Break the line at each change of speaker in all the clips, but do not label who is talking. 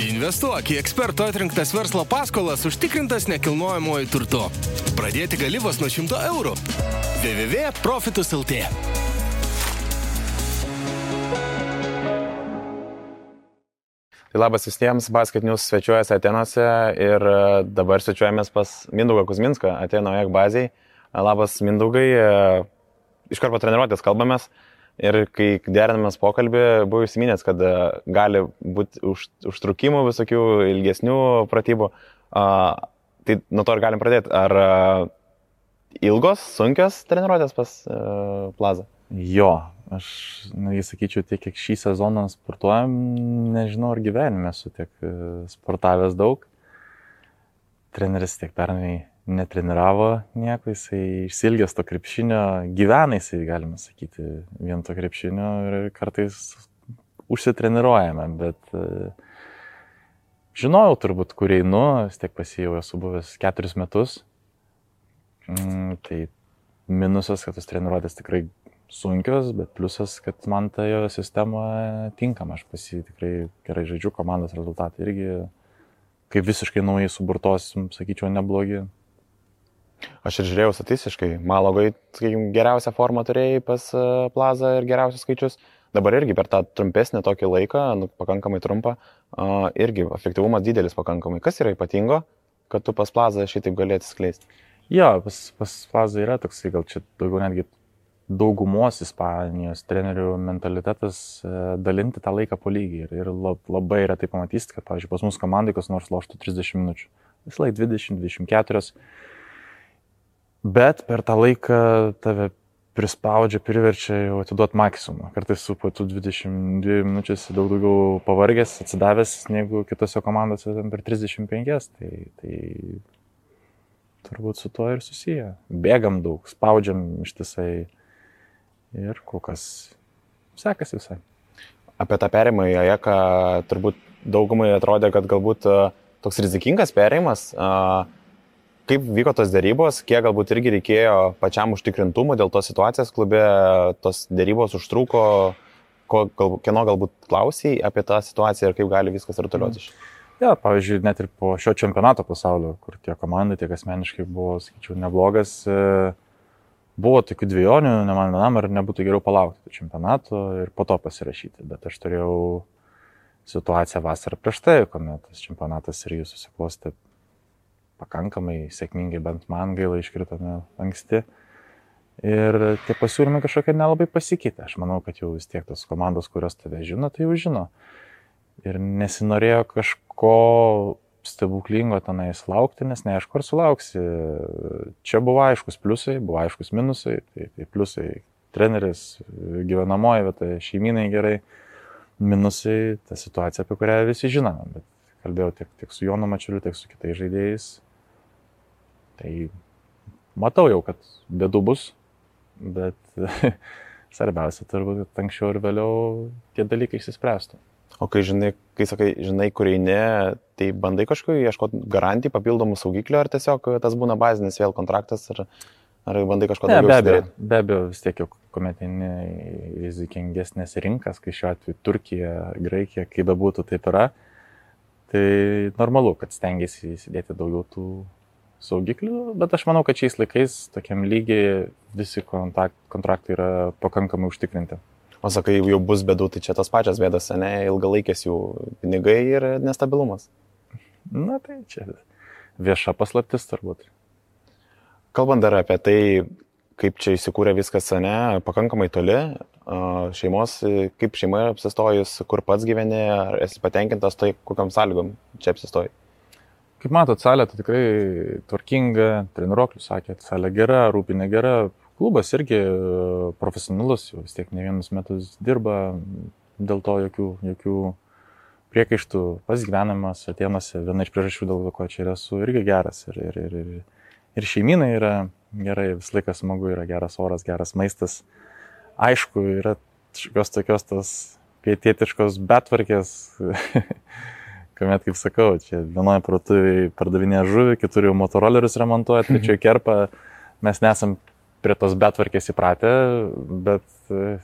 Investuok į eksperto atrinktas verslo paskolas užtikrintas nekilnojamojo turtu. Pradėti gali vos nuo 100 eurų. www.profitus.lt
Tai labas visiems, Basket News svečiuojasi Atenose ir e, dabar svečiuojamės pas Mindaugą Kuzminską, Ateno EG baziai. Labas Mindaugai, e, iš karto treniruotės kalbamės ir kai derinamės pokalbį, buvau įsiminęs, kad e, gali būti už, užtrukimų visokių ilgesnių pratybų. Tai nuo to ir galim pradėti. Ar ilgos, sunkios treniruotės pas Plaza?
Jo, Aš, na, jį sakyčiau, tiek, kiek šį sezoną sportuojam, nežinau, ar gyvenime esu tiek e, sportavęs daug. Treneris tiek pernai netreniravo nieko, jisai išsilgęs to krepšinio, gyvena jisai, galima sakyti, vien to krepšinio ir kartais užsitreniruojame, bet e, žinojau turbūt, kur einu, vis tiek pasijau, esu buvęs keturis metus. Mm, tai minusas, kad tas treniruotės tikrai sunkios, bet pliusas, kad man ta jo sistema tinkama, aš pasi tikrai gerai žaidžiu, komandos rezultatai irgi, kaip visiškai naujai suburtos, sakyčiau, neblogi.
Aš ir žiūrėjau statistiškai, Malogai, sakykime, geriausią formą turėjai pas e, Plaza ir geriausius skaičius. Dabar irgi per tą trumpesnį tokį laiką, nu, pakankamai trumpą, uh, irgi efektyvumas didelis pakankamai. Kas yra ypatingo, kad tu pas Plaza šitaip galėtum skleisti?
Jo, pas, pas Plaza yra toksai, gal čia daugiau netgi daugumos Ispanijos trenerių mentalitetas e, dalinti tą laiką po lygiai. Ir, ir labai retai pamatysite, kad, pavyzdžiui, pas mus komandai kas nors loštų 30 minučių. Vis laik 20-24. Bet per tą laiką tave prispaudžia, priverčia jau atiduoti maksimumą. Kartais su po tų 22 minučių daug daugiau pavargęs, atsidavęs negu kitose komandose per 35. Tai, tai turbūt su tuo ir susiję. Bėgam daug, spaudžiam ištisai ir kol kas sekasi visai.
Apie tą perimą į AEK turbūt daugumai atrodė, kad galbūt e, toks rizikingas perimas. Kaip vyko tos dėrybos, kiek galbūt irgi reikėjo pačiam užtikrintumo dėl tos situacijos klube, tos dėrybos užtruko, ko, gal, kieno galbūt klausiai apie tą situaciją ir kaip gali viskas rutuliuotis.
Mm. Ja, pavyzdžiui, net ir po šio čempionato pasaulio, kur tiek komandai, tiek asmeniškai buvo, sakyčiau, neblogas, e, buvo tokių dviejonių, ne man vienam, ar nebūtų geriau palaukti čempionato ir po to pasirašyti, bet aš turėjau situaciją vasarą prieš tai, kuomet tas čempionatas irgi susiklostė pakankamai sėkmingai, bent man gaila iškritome anksti. Ir tie pasiūlymai kažkokie nelabai pasikeitė. Aš manau, kad jau vis tiek tos komandos, kurios tave žino, tai jau žino. Ir nesinorėjo kažko stebuklingo tenais laukti, nes neaišku, ar sulauksi. Čia buvo aiškus pliusai, buvo aiškus minusai, tai, tai pliusai treneris, gyvenamoji vieta, šeiminai gerai, minusai ta situacija, apie kurią visi žinome, bet kalbėjau tiek, tiek su Jonu Mačiuliu, tiek su kitais žaidėjais. Tai matau jau, kad bėdų bus, bet svarbiausia turbūt, kad anksčiau ir vėliau tie dalykai išsispręstų.
O kai žinai, kai sakai, žinai, kur eini, tai bandai kažkokiu ieškoti garantijų, papildomų saugiklių, ar tiesiog tas būna bazinis vėl kontraktas, ar, ar bandai kažko
daugiau? Be abejo, be abejo, vis tiek jau kuomet eini rizikingesnės rinkas, kai šiuo atveju Turkija, Graikija, kaip bebūtų, taip yra, tai normalu, kad stengiasi įsidėti daugiau tų saugiklių, bet aš manau, kad šiais laikais tokiam lygiai visi kontraktai yra pakankamai užtikrinti.
O sakai, jau bus bėdų, tai čia tos pačios bėdos, ne, ilgalaikės jų pinigai ir nestabilumas.
Na tai čia vieša paslaptis turbūt.
Kalbant dar apie tai, kaip čia įsikūrė viskas, ne, pakankamai toli, šeimos, kaip šeima apsistojus, kur pats gyveni, ar esi patenkintas, tai kokiam sąlygom čia apsistoji?
Kaip matot, salė tai tikrai tvarkinga, treniruoklių sakė, salė gera, rūpinė gera, klubas irgi e, profesionalus, jau vis tiek ne vienus metus dirba, dėl to jokių, jokių priekaištų. Pas gyvenimas Atenuose viena iš priežasčių, dėl ko čia esu irgi geras. Ir, ir, ir, ir, ir šeimynai yra gerai, vis laikas smagu, yra geras oras, geras maistas. Aišku, yra kažkokios tokios tos pietietiškos betvarkės, kuomet, kaip sakau, čia vienoje parduotuvėje pardavinėja žuvį, kitur jau motorolerius remontuoja, trečioje kerpa, mes nesam prie tos betvarkės įpratę, bet e,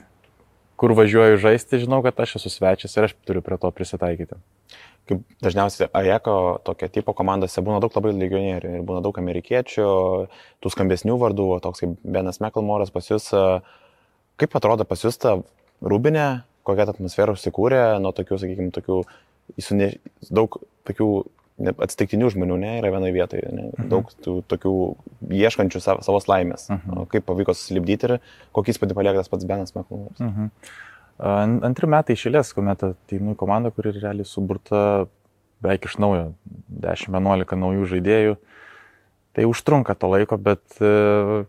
kur važiuoju žaisti, žinau, kad aš esu svečias ir aš turiu prie to prisitaikyti.
kaip dažniausiai Ajeko tokio tipo komandose būna daug labai legionierių ir būna daug amerikiečių, tų skambesnių vardų, toks kaip Benas Mekalmoras pas jūs. Kaip atrodo pas jūs ta rūbinė, kokia ta atmosfera užsikūrė nuo tokių, sakykime, tokių, daug tokių atsitiktinių žmonių, ne, yra vienoje vietoje, ne, mhm. daug tų, tokių ieškančių savo, savos laimės. Mhm. Kaip pavyko susilipdyti ir kokį įspūdį palieka tas pats Benas Mekalmoras. Mhm.
Antri metai išėlės, kuomet ateinu į komandą, kuri realiai suburta beveik iš naujo, 10-11 naujų žaidėjų. Tai užtrunka to laiko, bet e,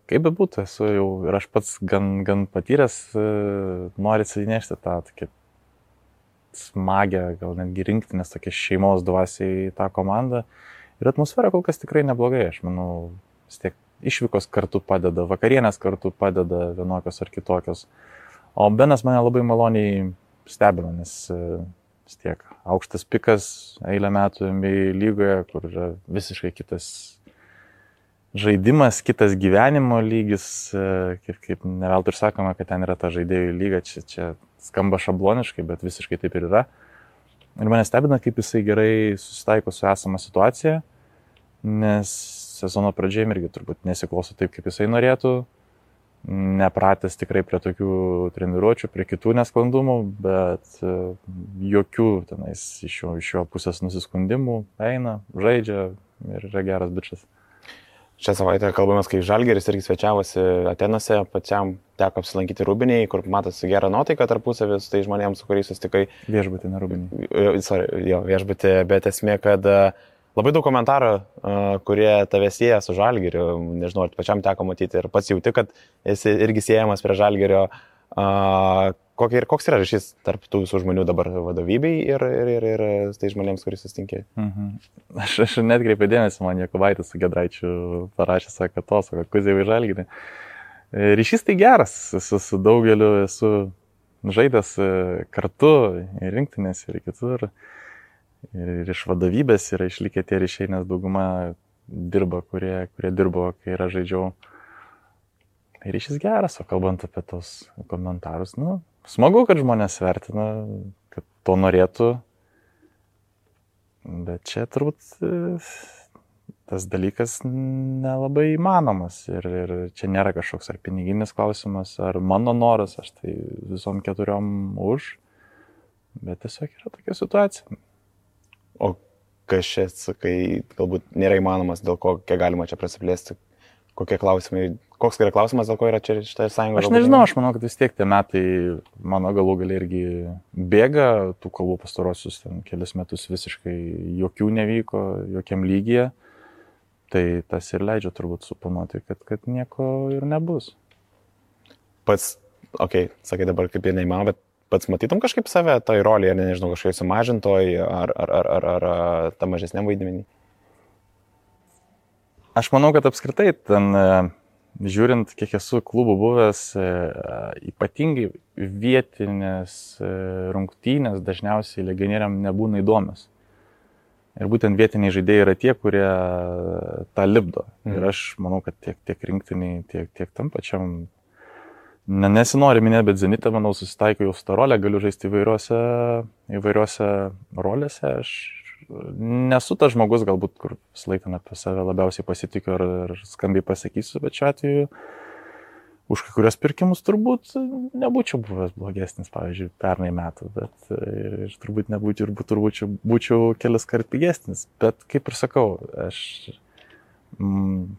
kaip be būtų, esu jau ir aš pats gan, gan patyręs, e, noriu atsinešti tą tokį smagę, gal netgi rinktinės tokia šeimos dvasiai tą komandą. Ir atmosfera kol kas tikrai neblogai, aš manau, vis tiek išvykos kartu padeda, vakarienės kartu padeda vienokios ar kitokios. O Benas mane labai maloniai stebino, nes e, vis tiek aukštas pikas eilę metų lygoje, kur yra visiškai kitas žaidimas, kitas gyvenimo lygis, e, kaip, kaip neveltui ir sakoma, kad ten yra ta žaidėjų lyga, čia, čia skamba šabloniškai, bet visiškai taip ir yra. Ir mane stebina, kaip jisai gerai susitaiko su esama situacija, nes sezono pradžioje irgi turbūt nesikloso taip, kaip jisai norėtų, nepratęs tikrai prie tokių treniruočių, prie kitų nesklandumų, bet e, jokių tenais iš jo, iš jo pusės nusiskundimų eina, žaidžia ir yra geras bičias.
Šią savaitę kalbame, kai Žalgeris irgi svečiavosi Atenose, pačiam teko apsilankyti Rūbiniai, kur matosi gerą nuotaiką tarpusavį su tai žmonėms, su kuriais susitikai.
Viešbutį, ne Rūbiniai.
Sorry, jo, viešbutį, bet esmė, kad labai daug komentarų, kurie tave sieja su Žalgeriu, nežinau, ar pačiam teko matyti ir pats jauti, kad esi irgi siejamas prie Žalgerio. Kokia, koks yra ryšys tarp tų visų žmonių dabar vadovybei ir, ir, ir, ir tai žmonėms, kuris sustinkė? Mhm.
Aš, aš net kreipiu dėmesį, man Jokubaitis su Gedraičiu parašė, sako, to, sako, kuzė į žalginį. Ryšys tai geras, su, su daugeliu esu žaidęs e, kartu ir rinktinės ir kitur. Ir, ir iš vadovybės yra išlikę tie ryšiai, nes dauguma dirba, kurie, kurie dirbo, kai yra žaidžiau. Tai ryšys geras, o kalbant apie tos komentarus, nu, smagu, kad žmonės vertina, kad to norėtų, bet čia turbūt e, tas dalykas nelabai įmanomas ir, ir čia nėra kažkoks ar piniginis klausimas, ar mano noras, aš tai visom keturiom už, bet tiesiog yra tokia situacija.
O kas čia, sakai, galbūt nėra įmanomas, dėl ko kiek galima čia prasiplėsti, kokie klausimai Koks yra klausimas, dėl ko yra čia šitą sąjungą?
Aš nežinau, aš manau, kad vis tiek tie metai mano galų gali irgi bėga, tų kalbų pastarosius kelias metus visiškai jokių nevyko, jokiam lygyje. Tai tas ir leidžia turbūt suponuoti, kad, kad nieko ir nebus.
Pats, okei, okay, sakai dabar kaip jie neįmanoma, bet pats matytum kažkaip save toj rolėje, nežinau, kažkokiai sumažintoj ar, ar, ar, ar, ar, ar tam mažesniam vaidmenį?
Aš manau, kad apskritai ten žiūrint, kiek esu klubų buvęs, e, ypatingai vietinės e, rungtynės dažniausiai legionieriam nebūna įdomios. Ir būtent vietiniai žaidėjai yra tie, kurie tą lipdo. Mm. Ir aš manau, kad tiek, tiek rinktiniai, tiek, tiek tam pačiam, ne, nesinori minėti, bet Zenitą, manau, susitaikau jau su tą rolę, galiu žaisti įvairiuose, įvairiuose rolėse. Aš nesu tas žmogus, galbūt, kur visą laiką apie save labiausiai pasitikiu ar, ar skambiai pasakysiu, bet šiuo atveju už kai kurios pirkimus turbūt nebūčiau buvęs blogesnis, pavyzdžiui, pernai metų, bet ir, ir turbūt nebūčiau, ir turbūt būčiau kelis kart pigesnis. Bet kaip ir sakau, aš mm,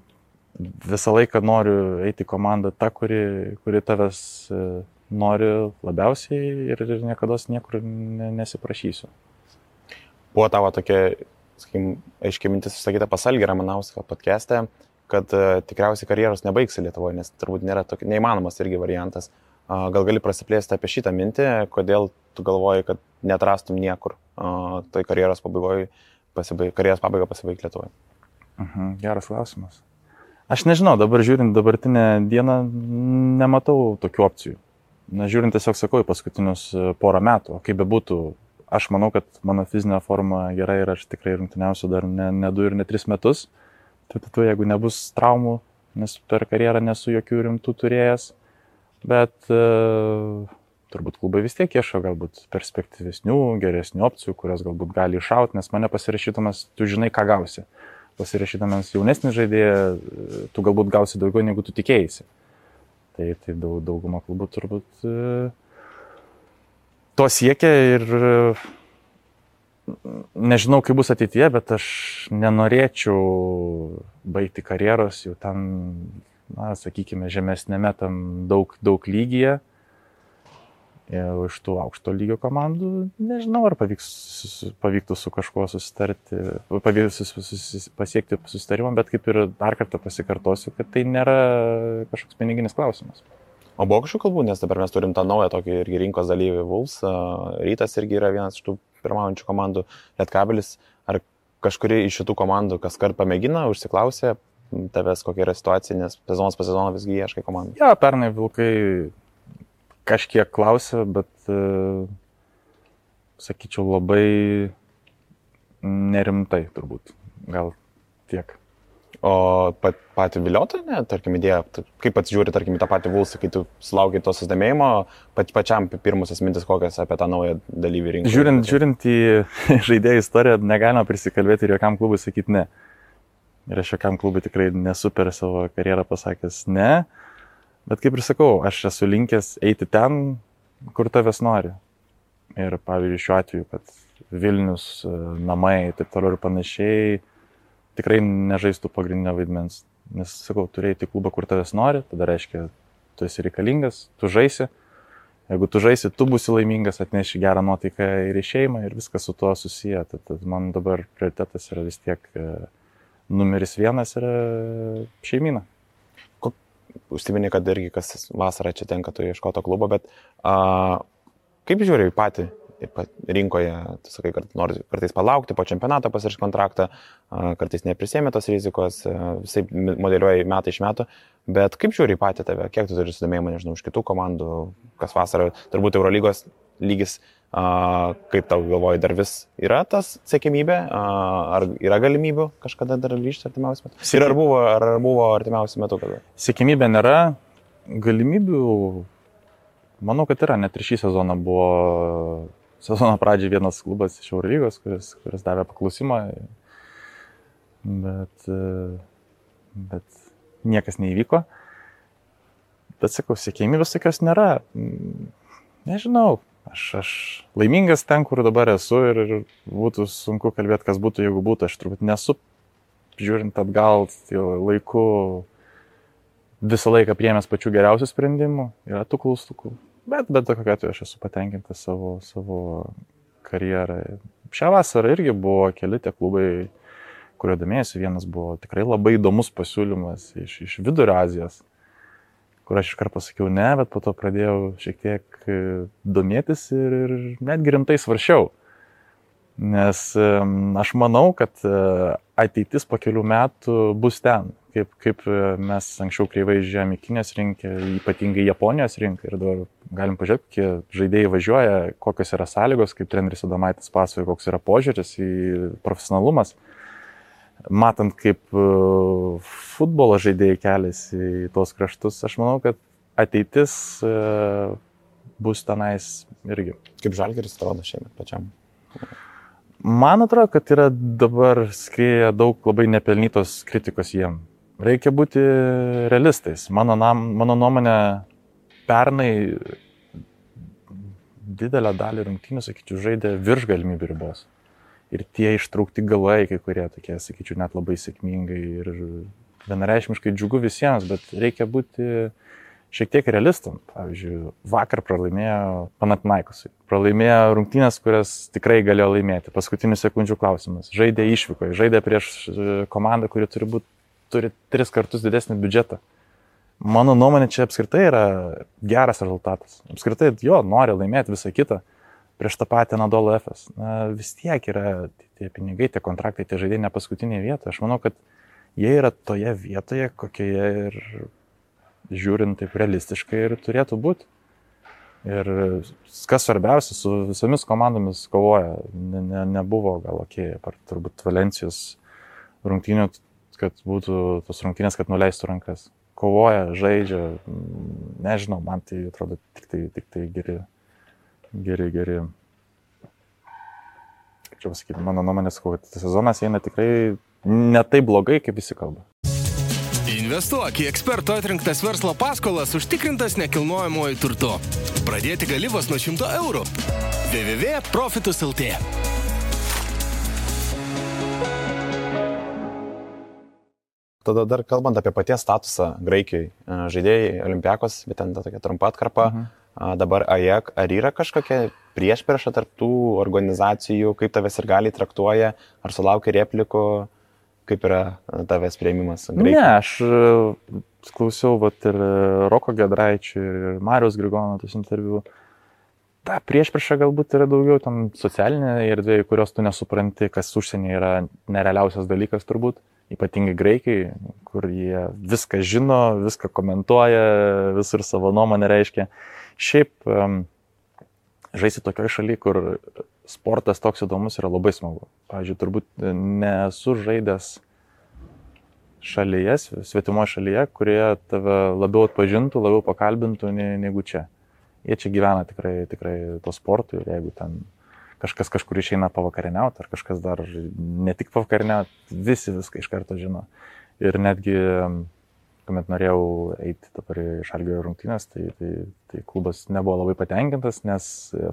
visą laiką noriu eiti į komandą tą, kuri, kuri tavęs e, nori labiausiai ir, ir niekada niekur nesiprašysiu
buvo tavo tokia, sakykim, aiškiai mintis išsakyta pasalgį Ramanauską podcast'e, kad uh, tikriausiai karjeros nebaigsi Lietuvoje, nes turbūt nėra tokia, neįmanomas irgi variantas. Gal gali prasiplėsti apie šitą mintį, kodėl tu galvoji, kad netrastum niekur tai karjeros pabaigoje, pasibaig, karjeros pabaiga pasibaigti Lietuvoje?
Mhm, geras klausimas. Aš nežinau, dabar žiūrint dabartinę dieną, nematau tokių opcijų. Na, žiūrint tiesiog sakau į paskutinius porą metų, kaip bebūtų, aš manau, kad mano fizinė forma gera ir aš tikrai rungtyniausiu dar ne, ne du ir ne tris metus. Tai tu, jeigu nebus traumų, nes per karjerą nesu jokių rimtų turėjęs, bet uh, turbūt klubai vis tiek ieško galbūt perspektyvesnių, geresnių opcijų, kurios galbūt gali iššauti, nes mane pasirašytumas, tu žinai, ką gausi. Pasirašydamas jaunesnį žaidėją, tu galbūt gausi daugiau, negu tu tikėjai. Tai, tai daug, dauguma klubų turbūt e, to siekia ir e, nežinau, kaip bus ateityje, bet aš nenorėčiau baigti karjeros jau ten, na, sakykime, žemesnėme tam daug, daug lygyje iš tų aukšto lygio komandų, nežinau, ar pavyks, pavyktų su kažkuo susitarti, pavyks pasiekti susitarimą, bet kaip ir dar kartą pasikartosiu, kad tai nėra kažkoks piniginis klausimas.
O buvo kažkokių kalbų, nes dabar mes turim tą naują tokį irgi rinkos dalyvį Vuls, Rytas irgi yra vienas iš tų pirmaujančių komandų, Lietkabilis. Ar kažkuri iš šitų komandų kas kart pamėgina, užsiklausė tavęs, kokia yra situacija, nes sezonas po sezono visgi ieškai komandų?
Ja, pernai Vilkai kažkiek klausė, bet, e, sakyčiau, labai nerimtai turbūt. Gal tiek.
O pat, patį viliotą, ne, tarkim, idėją, kaip pats žiūri, tarkim, tą patį Vulsą, kai tu sulaukai to susidomėjimo, pat, pačiam pirmusias mintis kokias apie tą naują dalyvį rinką.
Žiūrint, žiūrint į žaidėjų istoriją, negalima prisikalbėti ir jokiam klubui sakyti ne. Ir aš jokiam klubui tikrai nesu per savo karjerą pasakęs ne. Bet kaip ir sakau, aš esu linkęs eiti ten, kur tavęs nori. Ir pavyzdžiui, šiuo atveju, kad Vilnius, e, namai, taip toliau ir panašiai, tikrai nežaistų pagrindinio vaidmens. Nes, sakau, turėjai tik klubą, kur tavęs nori, tada reiškia, tu esi reikalingas, tu žaisi. Jeigu tu žaisi, tu būsi laimingas, atneši gerą nuotaiką ir į šeimą ir viskas su tuo susiję. Tad, tad man dabar prioritetas yra vis tiek e, numeris vienas yra šeimina
užsiminė, kad irgi kas vasarą čia tenka tu ieškoto klubo, bet a, kaip žiūri į patį rinkoje, tu sakai, kad nori kartais palaukti po čempionato pasirašyti kontraktą, kartais neprisėmė tos rizikos, visai modeliuoja metai iš metų, bet kaip žiūri į patį tave, kiek tu turi sudomėjimą, nežinau, iš kitų komandų, kas vasarą, turbūt Eurolygos lygis kaip tau galvoji, dar vis yra tas sėkmybė, ar yra galimybių kažkada dar grįžti artimiausiu metu? Ir ar buvo, ar buvo artimiausiu metu kada?
Sėkmybė nėra, galimybių, manau, kad yra, net ir šį sezoną buvo, sezono pradžioje vienas klubas iš Eurolygos, kuris, kuris davė paklusimą, bet, bet niekas neįvyko. Bet sakau, sėkmybės tokios nėra. Nežinau, Aš, aš laimingas ten, kur dabar esu ir, ir būtų sunku kalbėti, kas būtų, jeigu būtų. Aš turbūt nesu, žiūrint atgal, tai laiku visą laiką priemęs pačių geriausių sprendimų, yra tų klaustukų. Bet, bet kokia atveju aš esu patenkintas savo, savo karjerą. Šią vasarą irgi buvo keli tie klubai, kurio domėjausi. Vienas buvo tikrai labai įdomus pasiūlymas iš, iš Vidurio Azijos kur aš iškart pasakiau ne, bet po to pradėjau šiek tiek domėtis ir, ir netgi rimtai svaršiau. Nes aš manau, kad e, ateitis po kelių metų bus ten, kaip, kaip e, mes anksčiau kreivai žiūrėjome į Kinijos rinką, ypatingai Japonijos rinką ir dabar galim pažiūrėti, kokie žaidėjai važiuoja, kokios yra sąlygos, kaip treneris Adamaitis pasakoja, koks yra požiūris į profesionalumas matant, kaip e, futbolo žaidėjai keliasi į tuos kraštus, aš manau, kad ateitis bus tenais irgi.
Kaip žalgeris atrodo šiemet pačiam?
Man atrodo, kad yra dabar skrieja daug labai nepelnytos kritikos jiem. Reikia būti realistais. Mano, nam, mano nuomonė, pernai didelę dalį rungtynių, sakyčiau, žaidė virš galimybių ribos ir tie ištraukti galai, kai kurie tokie, sakyčiau, net labai sėkmingai ir vienareišmiškai džiugu visiems, bet reikia būti šiek tiek realistam. Pavyzdžiui, vakar pralaimėjo Panatnaikosui. Pralaimėjo rungtynės, kurias tikrai galėjo laimėti. Paskutinių sekundžių klausimas. Žaidė išvykoje, žaidė prieš e, komandą, kuri turi, būt, turi tris kartus didesnį biudžetą. Mano nuomonė čia apskritai yra geras rezultatas. Apskritai, jo, nori laimėti visą kitą prieš tą patį Nadolo FS. Na, vis tiek yra tie pinigai, tie kontraktai, tie žaidėjai ne paskutinėje vietoje. Aš manau, kad jie yra toje vietoje, kokioje ir žiūrint taip realistiškai ir turėtų būti. Ir kas svarbiausia, su visomis komandomis kovoja. Ne, ne, nebuvo gal ok, apart turbūt Valencijos rungtynių, kad būtų tos rungtynės, kad nuleistų rankas. Kovoja, žaidžia, nežinau, man tai atrodo tik tai, tik tai geri geri, geri. Kaip čia pasakyti, mano nuomonė, sakau, kad sezonas eina tikrai ne taip blogai, kaip visi kalba.
Investuok į eksperto atrinktas verslo paskolas užtikrintas nekilnojamojo turtu. Pradėti gali vos nuo 100 eurų. www.profitus.lt
Tada dar kalbant apie paties statusą Graikijoje, žaidėjai Olimpiakos, bet ten ta tokia trumpa atkarpa, mhm. dabar AJAK, ar yra kažkokia priešprieša tarp tų organizacijų, kaip tavęs ir gali traktuoja, ar sulaukia replikų, kaip yra tavęs prieimimas?
Graikijoje? Ne, aš e, klausiau vat, ir Roko Gedraičių, ir Marijos Grigono tos interviu. Ta priešprieša galbūt yra daugiau tam socialinė erdvė, kurios tu nesupranti, kas užsienyje yra nerealiausias dalykas turbūt ypatingai graikai, kur jie viską žino, viską komentuoja, visur savo nuomonę reiškia. Šiaip um, žaisti tokioje šalyje, kur sportas toks įdomus yra labai smagu. Pavyzdžiui, turbūt nesu žaidęs šalyje, svetimoje šalyje, kurioje tave labiau atpažintų, labiau pakalbintų negu čia. Jie čia gyvena tikrai, tikrai to sportu ir jeigu ten kažkas kažkur išeina pavakarieniauti, ar kažkas dar ne tik pavakarieniauti, visi viską iš karto žino. Ir netgi, kuomet norėjau eiti dabar į šalgio rungtynės, tai, tai, tai klubas nebuvo labai patenkintas, nes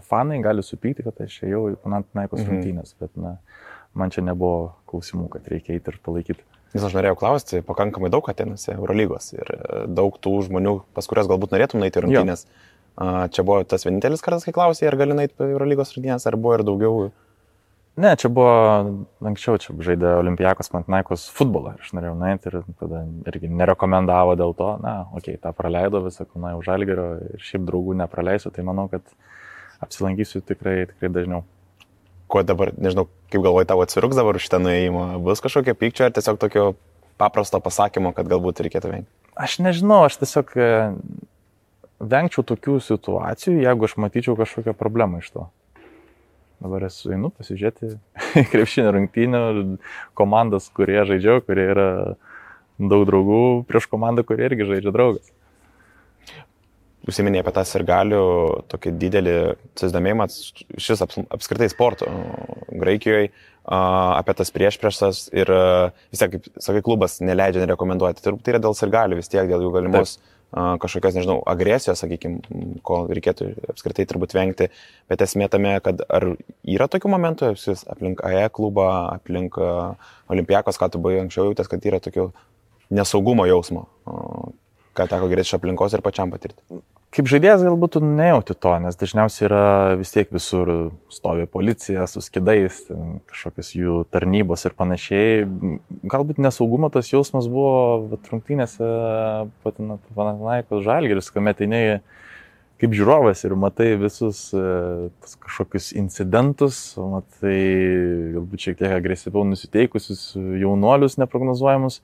fanai gali supykti, kad aš ėjau į Panantinaikos mhm. rungtynės, bet na, man čia nebuvo klausimų, kad reikia eiti ir palaikyti.
Nes aš norėjau klausti, pakankamai daug atenasi Eurolygos ir daug tų žmonių, pas kurias galbūt norėtum eiti rungtynės. Jo Čia buvo tas vienintelis kartas, kai klausė, ar gali eiti Eurolygos rungtynės, ar buvo ir daugiau?
Ne, čia buvo anksčiau, čia žaidė Olimpijakos Pantnaikos futbolą. Aš norėjau nueiti ir tada irgi nerekomendavo dėl to, na, okei, okay, tą praleido visą, na, už Algerio ir šiaip draugų nepraleisiu, tai manau, kad apsilankysiu tikrai, tikrai dažniau.
Kuo dabar, nežinau, kaip galvoji, tavo atsiruks dabar už šitą nuėjimą? Bus kažkokio pykčio ar tiesiog tokio paprasto pasakymo, kad galbūt reikėtų vengti?
Aš nežinau, aš tiesiog vengčiau tokių situacijų, jeigu aš matyčiau kažkokią problemą iš to. Dabar esu einu pasižiūrėti krepšinio rungtynių, komandas, kurie žaidžiau, kurie yra daug draugų prieš komandą, kurie irgi žaidžia draugas.
Užsiminė apie tą sirgalių tokį didelį susidomėjimą šis aps, apskritai sporto Graikijoje, apie tas priešpriešas ir vis tiek, kaip sakai, klubas neleidžia nerekomenduoti. Tai yra dėl sirgalių vis tiek, dėl jų galimos Taip kažkokios, nežinau, agresijos, sakykime, ko reikėtų apskritai turbūt vengti, bet esmė tame, kad ar yra tokių momentų, jūs aplink AE klubą, aplink Olimpijakos, ką tu buvai anksčiau jautęs, kad yra tokio nesaugumo jausmo, ką teko girdėti iš aplinkos ir pačiam patirti.
Kaip žaidėjas galbūt tu nejauti to, nes dažniausiai yra vis tiek visur stovi policija su skidais, kažkokios jų tarnybos ir panašiai. Galbūt nesaugumo tas jausmas buvo rungtynėse Panatinaikos Žalgeris, kuomet eini kaip žiūrovas ir matai visus e, kažkokius incidentus, matai galbūt šiek tiek agresyviau nusiteikusius jaunuolius neprognozuojamus.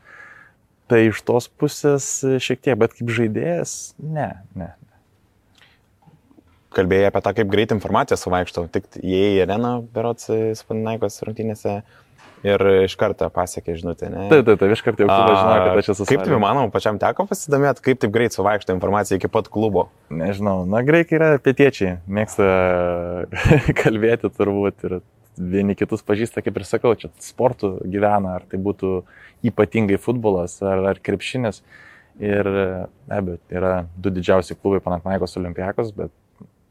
Tai iš tos pusės šiek tiek, bet kaip žaidėjas, ne, ne,
kalbėjai apie tą, kaip greit informacija suvaikšto. Tik įėjai į areną, berots, Spandinaikos rungtynėse ir iš karto pasiekė žinutę, ne?
Taip, taip, taip, iš karto jau žinojo, kad aš esu.
Kaip tai manau, pačiam teko pasidomėti, kaip taip greit suvaikšto informacija iki pat klubo?
Nežinau, na, graikai yra pietiečiai, mėgsta kalbėti turbūt ir vieni kitus pažįsta, kaip ir sakau, čia sportų gyvena, ar tai būtų ypatingai futbolas ar, ar krepšinis. Ir be abejo, yra du didžiausi klubai Panatnaikos Olimpiakos, bet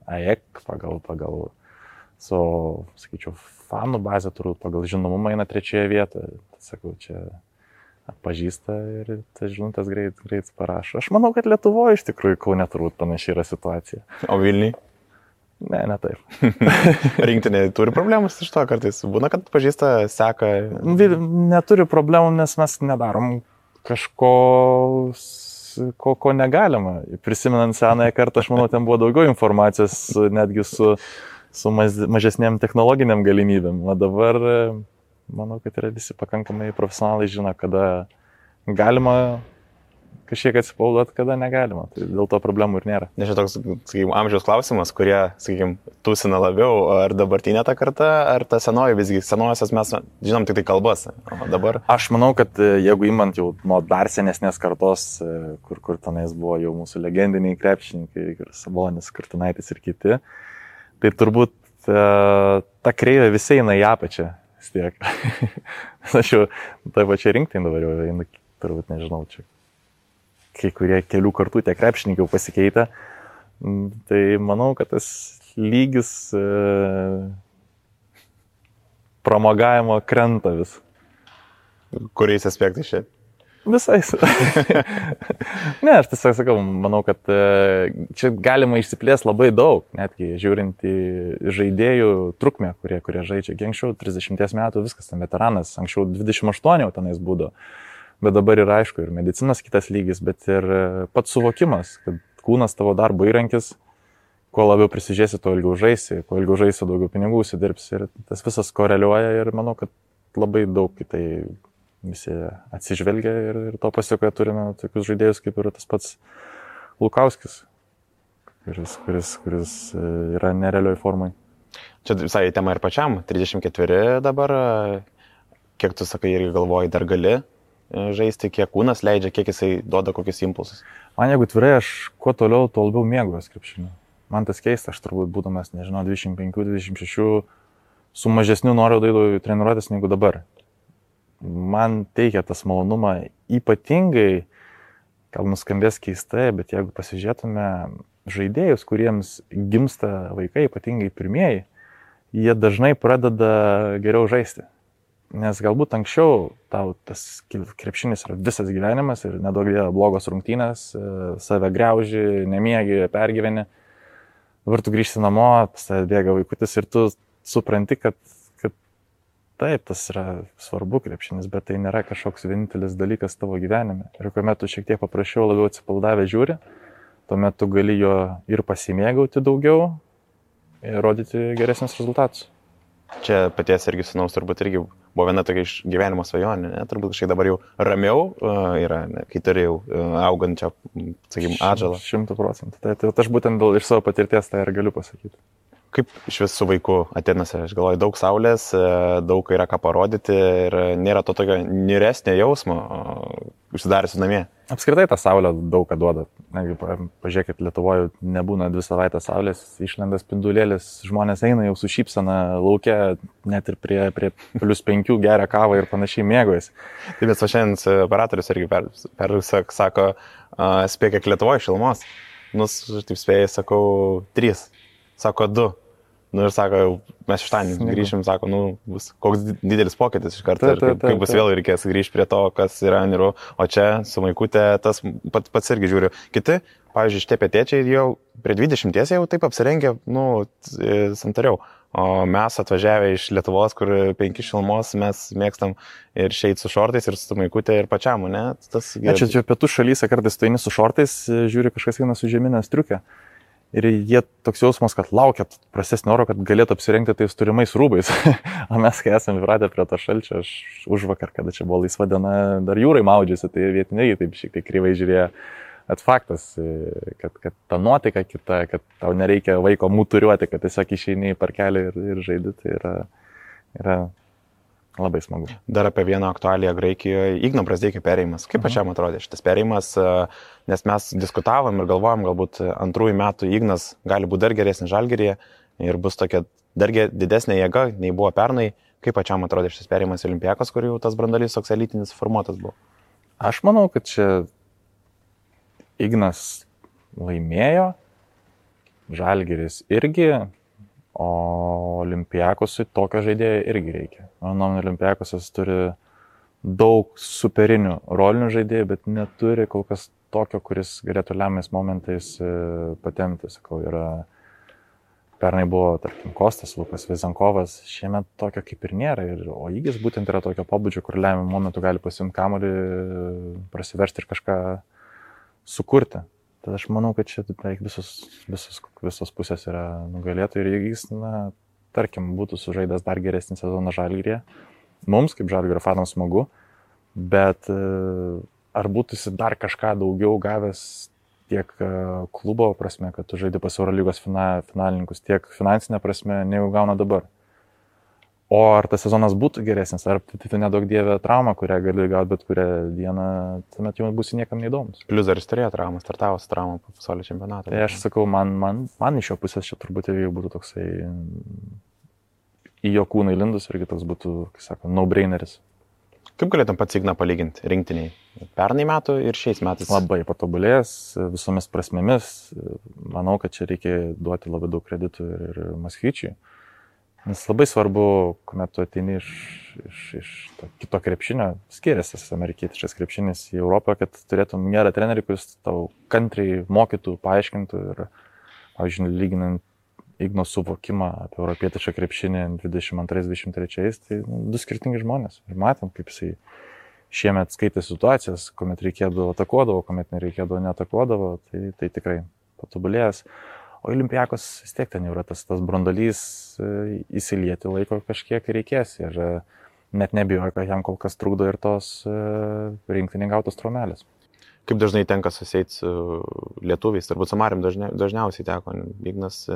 AEK pagal, pagal savo, sakyčiau, fanų bazę, turbūt pagal žinomumą eina trečioje vietoje. Sakau, čia atpažįsta ir tas žinutės greit, greit parašo. Aš manau, kad Lietuvoje iš tikrųjų kaunė turbūt panašiai yra situacija.
O Vilniui?
Ne, ne taip.
Rinktinė turi problemų iš to kartais. Būna, kad pažįsta, seka.
Neturi problemų, nes mes nedarom kažko ko, ko negalima. Prisimenant senąją kartą, aš manau, ten buvo daugiau informacijos netgi su, su mažesnėm technologiniam galimybėm. O dabar manau, kad yra visi pakankamai profesionalai žino, kada galima kažkiek atsipalduoti, kada negalima. Tai dėl to problemų ir nėra.
Nežinau, toks, sakykime, amžiaus klausimas, kurie, sakykime, tūsina labiau, ar dabartinė ta karta, ar ta senoji, visgi senojosios mes žinom tik tai kalbas. O dabar.
Aš manau, kad e, jeigu imant jau nuo dar senesnės kartos, e, kur, kur tenais buvo jau mūsų legendiniai krepšininkai, ir Sabonis, Kartinaitis ir kiti, tai turbūt uh, ta kreivė visi eina į apačią. Tiek. Aš jau tai pačiai rinktai dabar jau einu, turbūt nežinau, čia kai kurie kelių kartų tie krepšininkai jau pasikeitė. Mm, tai manau, kad tas lygis uh, pramogavimo krenta vis.
Kuriais aspektais šiandien?
Visais. ne, aš tiesiog sakau, manau, kad e, čia galima išsiplės labai daug, netgi žiūrint į žaidėjų trukmę, kurie, kurie žaidžia. Anksčiau 30 metų viskas, ten veteranas, anksčiau 28 jau tenais būdavo. Bet dabar yra aišku ir medicinos kitas lygis, bet ir e, pats suvokimas, kad kūnas tavo darbo įrankis, kuo labiau prisižiūrėsi, tuo ilgiau žaisi, kuo ilgiau žaisi, daugiau pinigų užsidirbsi. Ir tas visas koreliuoja ir manau, kad labai daug į tai visi atsižvelgia ir, ir to pasiekoje turime tokius žaidėjus kaip ir tas pats Lukauskis, kuris, kuris, kuris e, yra nerealioj formai.
Čia visai tema ir pačiam, 34 dabar, kiek tu sakai irgi galvoji, dar gali e, žaisti, kiek kūnas leidžia, kiek jisai duoda kokius impulsus.
Man jeigu tvirai, aš kuo toliau, tuo labiau mėgaujuos krepšiniu. Man tas keista, aš turbūt būdamas, nežinau, 25-26 su mažesniu noriu daidų treniruotės negu dabar man teikia tas malonumą ypatingai, gal nuskambės keistai, bet jeigu pasižiūrėtume žaidėjus, kuriems gimsta vaikai, ypatingai pirmieji, jie dažnai pradeda geriau žaisti. Nes galbūt anksčiau tau tas krepšinis yra visas gyvenimas ir nedaug dėjo blogos rungtynės, e, save greuži, nemiegi, pergyveni. Dabar tu grįžti namo, pas tave bėga vaikutis ir tu supranti, kad Taip, tas yra svarbu krepšinis, bet tai nėra kažkoks vienintelis dalykas tavo gyvenime. Ir kuomet tu šiek tiek paprasčiau, labiau atsipaldavę žiūri, tuomet tu gali jo ir pasimėgauti daugiau ir rodyti geresnius rezultatus.
Čia paties irgi sunaus turbūt irgi buvo viena tokia iš gyvenimo svajonė, ne? turbūt kažkaip dabar jau ramiau uh, yra, ne? kai turi jau uh, augančią, sakykime, atžalą.
Šimtų procentų. Tai, tai aš būtent dėl iš savo patirties tai ir galiu pasakyti.
Kaip iš vis su vaiku Atenose? Aš galvoju, daug saulės, e, daug yra ką parodyti ir nėra to tokio niresnio jausmo užsidariusi namie.
Apskritai ta saulė daug ką duoda. Negi, pažiūrėkit, Lietuvoje nebūna dvi savaitės saulės, išlenda spindulėlis, žmonės eina jau su šypsena laukia, net ir prie, prie plus penkių geria kavą ir panašiai mėgojasi.
Taip, bet va šiandien operatorius irgi per, per sako, spėk, kiek Lietuvoje šilumos. Nus, taip spėjai, sakau, trys. Sako, du. Nu ir sako, mes šeštadienį grįšim, sako, nu, bus koks didelis pokytis iš karto, kaip, kaip bus vėl reikės grįžti prie to, kas yra niru, o čia su maikutė tas pat, pats irgi žiūriu. Kiti, pavyzdžiui, šitie pietiečiai jau prie 20 jau taip apsirengę, nu, santariau. O mes atvažiavę iš Lietuvos, kur penki šilmos, mes mėgstam ir šeit su šortais, ir su maikutė, ir pačiam, ne?
Tas... Ne, čia, čia pietų šalyse kartais tu eini su šortais, žiūri kažkas eina su žemynės striukė ir jie toks jausmas, kad laukia prastesnio oro, kad galėtų apsirengti tais turimais rūbais. o mes, kai esame įpratę prie to šalčio, aš už vakar, kada čia buvo laisva diena, dar jūrai maudžiasi, tai vietiniai taip šiek tiek kryvai žiūrėjo. Bet faktas, kad, kad ta nuotaika kita, kad tau nereikia vaiko muturiuoti, kad tiesiog išeini į parkelį ir, ir žaidži, tai yra, yra Labai smagu.
Dar apie vieną aktualiją Graikijoje. Igno Brasdeikio perėjimas. Kaip mhm. pačiam atrodė šitas perėjimas, e, nes mes diskutavom ir galvojom, galbūt antrųjų metų Ignas gali būti dar geresnis žalgerėje ir bus tokia dar didesnė jėga, nei buvo pernai. Kaip pačiam atrodė šitas perėjimas Olimpijakos, kur jau tas brandalys toks elitinis formuotas buvo?
Aš manau, kad čia Ignas laimėjo, Žalgeris irgi, O Olimpijakosui tokio žaidėjo irgi reikia. Mano nuomonė, Olimpijakosas turi daug superinių rolinių žaidėjų, bet neturi kol kas tokio, kuris galėtų lemiamais momentais e, patemti. Sakau, yra pernai buvo, tarkim, Kostas, Lukas Vizankovas, šiemet tokio kaip ir nėra. Ir, o įgis būtent yra tokio pabudžio, kur lemiamą momentu gali pasimti kamolį, prasiversti ir kažką sukurti. Tad aš manau, kad čia beveik visos, visos, visos pusės yra nugalėtojai ir jeigu jis, na, tarkim, būtų sužaidęs dar geresnį sezoną žalgyrėje, mums kaip žalgyrio fanams smagu, bet e, ar būtų jis dar kažką daugiau gavęs tiek e, klubo prasme, kad tu žaidži pas Eurolygos fina, finalininkus, tiek finansinė prasme, negu gauna dabar. O ar tas sezonas būtų geresnis, ar tai, tai nedaug dievė trauma, kurią gali gauti bet kurią dieną, tuomet jau būsi niekam neįdomus.
Plius dar jis turėjo traumą, startavo su traumą po pasaulio čempionato.
Tai aš sakau, man, man, man iš jo pusės čia turbūt irgi būtų toksai į jo kūną įlindus irgi toks būtų, kaip sako, no-braineris.
Kaip galėtum pats Igną palyginti rinktiniai? Pernai metų ir šiais metais.
Labai patobulėjęs visomis prasmėmis. Manau, kad čia reikia duoti labai daug kreditų ir, ir Maskvyčiui. Nes labai svarbu, kuomet tu ateini iš, iš, iš to kito krepšinio, skiriasi tas amerikietiškas krepšinis į Europą, kad turėtum gerą trenerį, kuris tau kantriai mokytų, paaiškintų ir, pavyzdžiui, lyginant Igno suvokimą apie europietišką krepšinį 22-23, tai nu, du skirtingi žmonės. Ir matom, kaip jisai šiemet skaitė situacijas, kuomet reikėdavo atakuodavo, kuomet nereikėdavo netakuodavo, tai, tai tikrai patobulėjęs. O Olimpijakos vis tiek ten yra tas, tas brandalys e, įsilieti laiko kažkiek reikės ir e, net nebijoju, kad jam kol kas trukdo ir tos e, rinktinį gautos tromelės.
Kaip dažnai tenka susėti su lietuviais, turbūt su Marim dažnia, dažniausiai teko, Ignas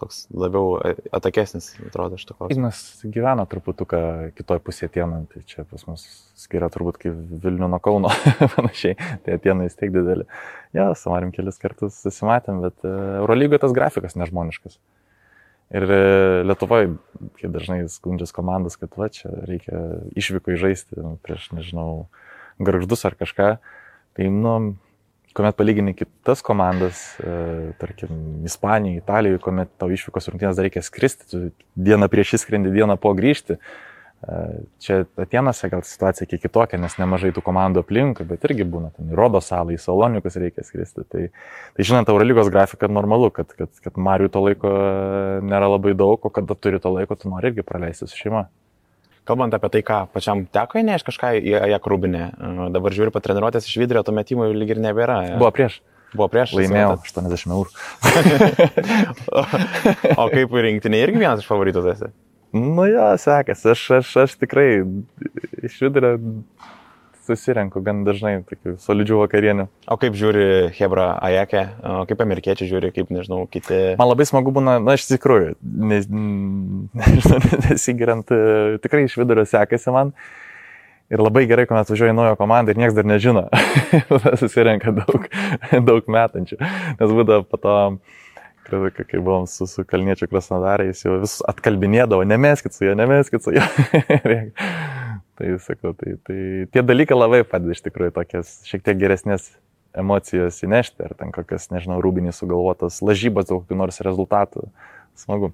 toks labiau atakesnis, atrodo, iš to klausimų.
Ignas gyvena truputuką kitoj pusėje tieną, tai čia pas mus skiria turbūt kaip Vilnių nuo Kauno panašiai, tai tiena vis tiek didelį. Ja, su Marim kelis kartus susimatėm, bet e, Eurolygoje tas grafikas nežmoniškas. Ir e, Lietuvoje, kai dažnai skundžias komandas, kad va čia reikia išvyko įžaisti prieš, nežinau, garždus ar kažką, tai, nu, kuomet palygini kitas komandas, e, tarkim, Ispanijoje, Italijoje, kuomet tau išvykos rungtynės dar reikia skristi, tu dieną prieš įskrendį, dieną po grįžti. E, čia Atenose gal situacija kiek kitokia, nes nemažai tų komandų aplinkui, bet irgi būna, ten į Rodo salą, į Salonikus reikia skristi. Tai, tai žinant, Eurolygos grafiką normalu, kad, kad, kad Mariu to laiko nėra labai daug, o kada turi to laiko, tu nori irgi praleisti su šeima.
Kalbant apie tai, ką pačiam teko įnešti kažką į ją krūbinę, dabar žiūriu patreniruotės iš vidurio, to metimų lyg ir nebėra.
Buvo prieš.
Buvo prieš.
Laimėjau 80 eurų.
o, kaip rinktinė irgi vienas iš favoritų tas?
Nu jo, sekasi. Aš, aš, aš tikrai iš vidurio susirenku gan dažnai tokių solidžių vakarienių.
O kaip žiūri Hebra Ajakė, kaip amerikiečiai žiūri, kaip nežinau, kiti.
Man labai smagu būna, na iš tikrųjų, nesigirant, tikrai iš vidurio sekasi man. Ir labai gerai, kuomet atvažiuoja naujo komandą ir niekas dar nežino. Susirenka daug, daug metančių. Nes būdavo po to, kai buvom su, su Kalniečiu Krasnodarė, jis jau vis atkalbinėdavo, nemeskit su juo, nemeskit su juo. Tai sakau, tai, tai tie dalykai labai padeda iš tikrųjų tokias šiek tiek geresnės emocijos įnešti, ar ten kokias, nežinau, rūbinės sugalvotas lažybas dėl kokių nors rezultatų. Smagu.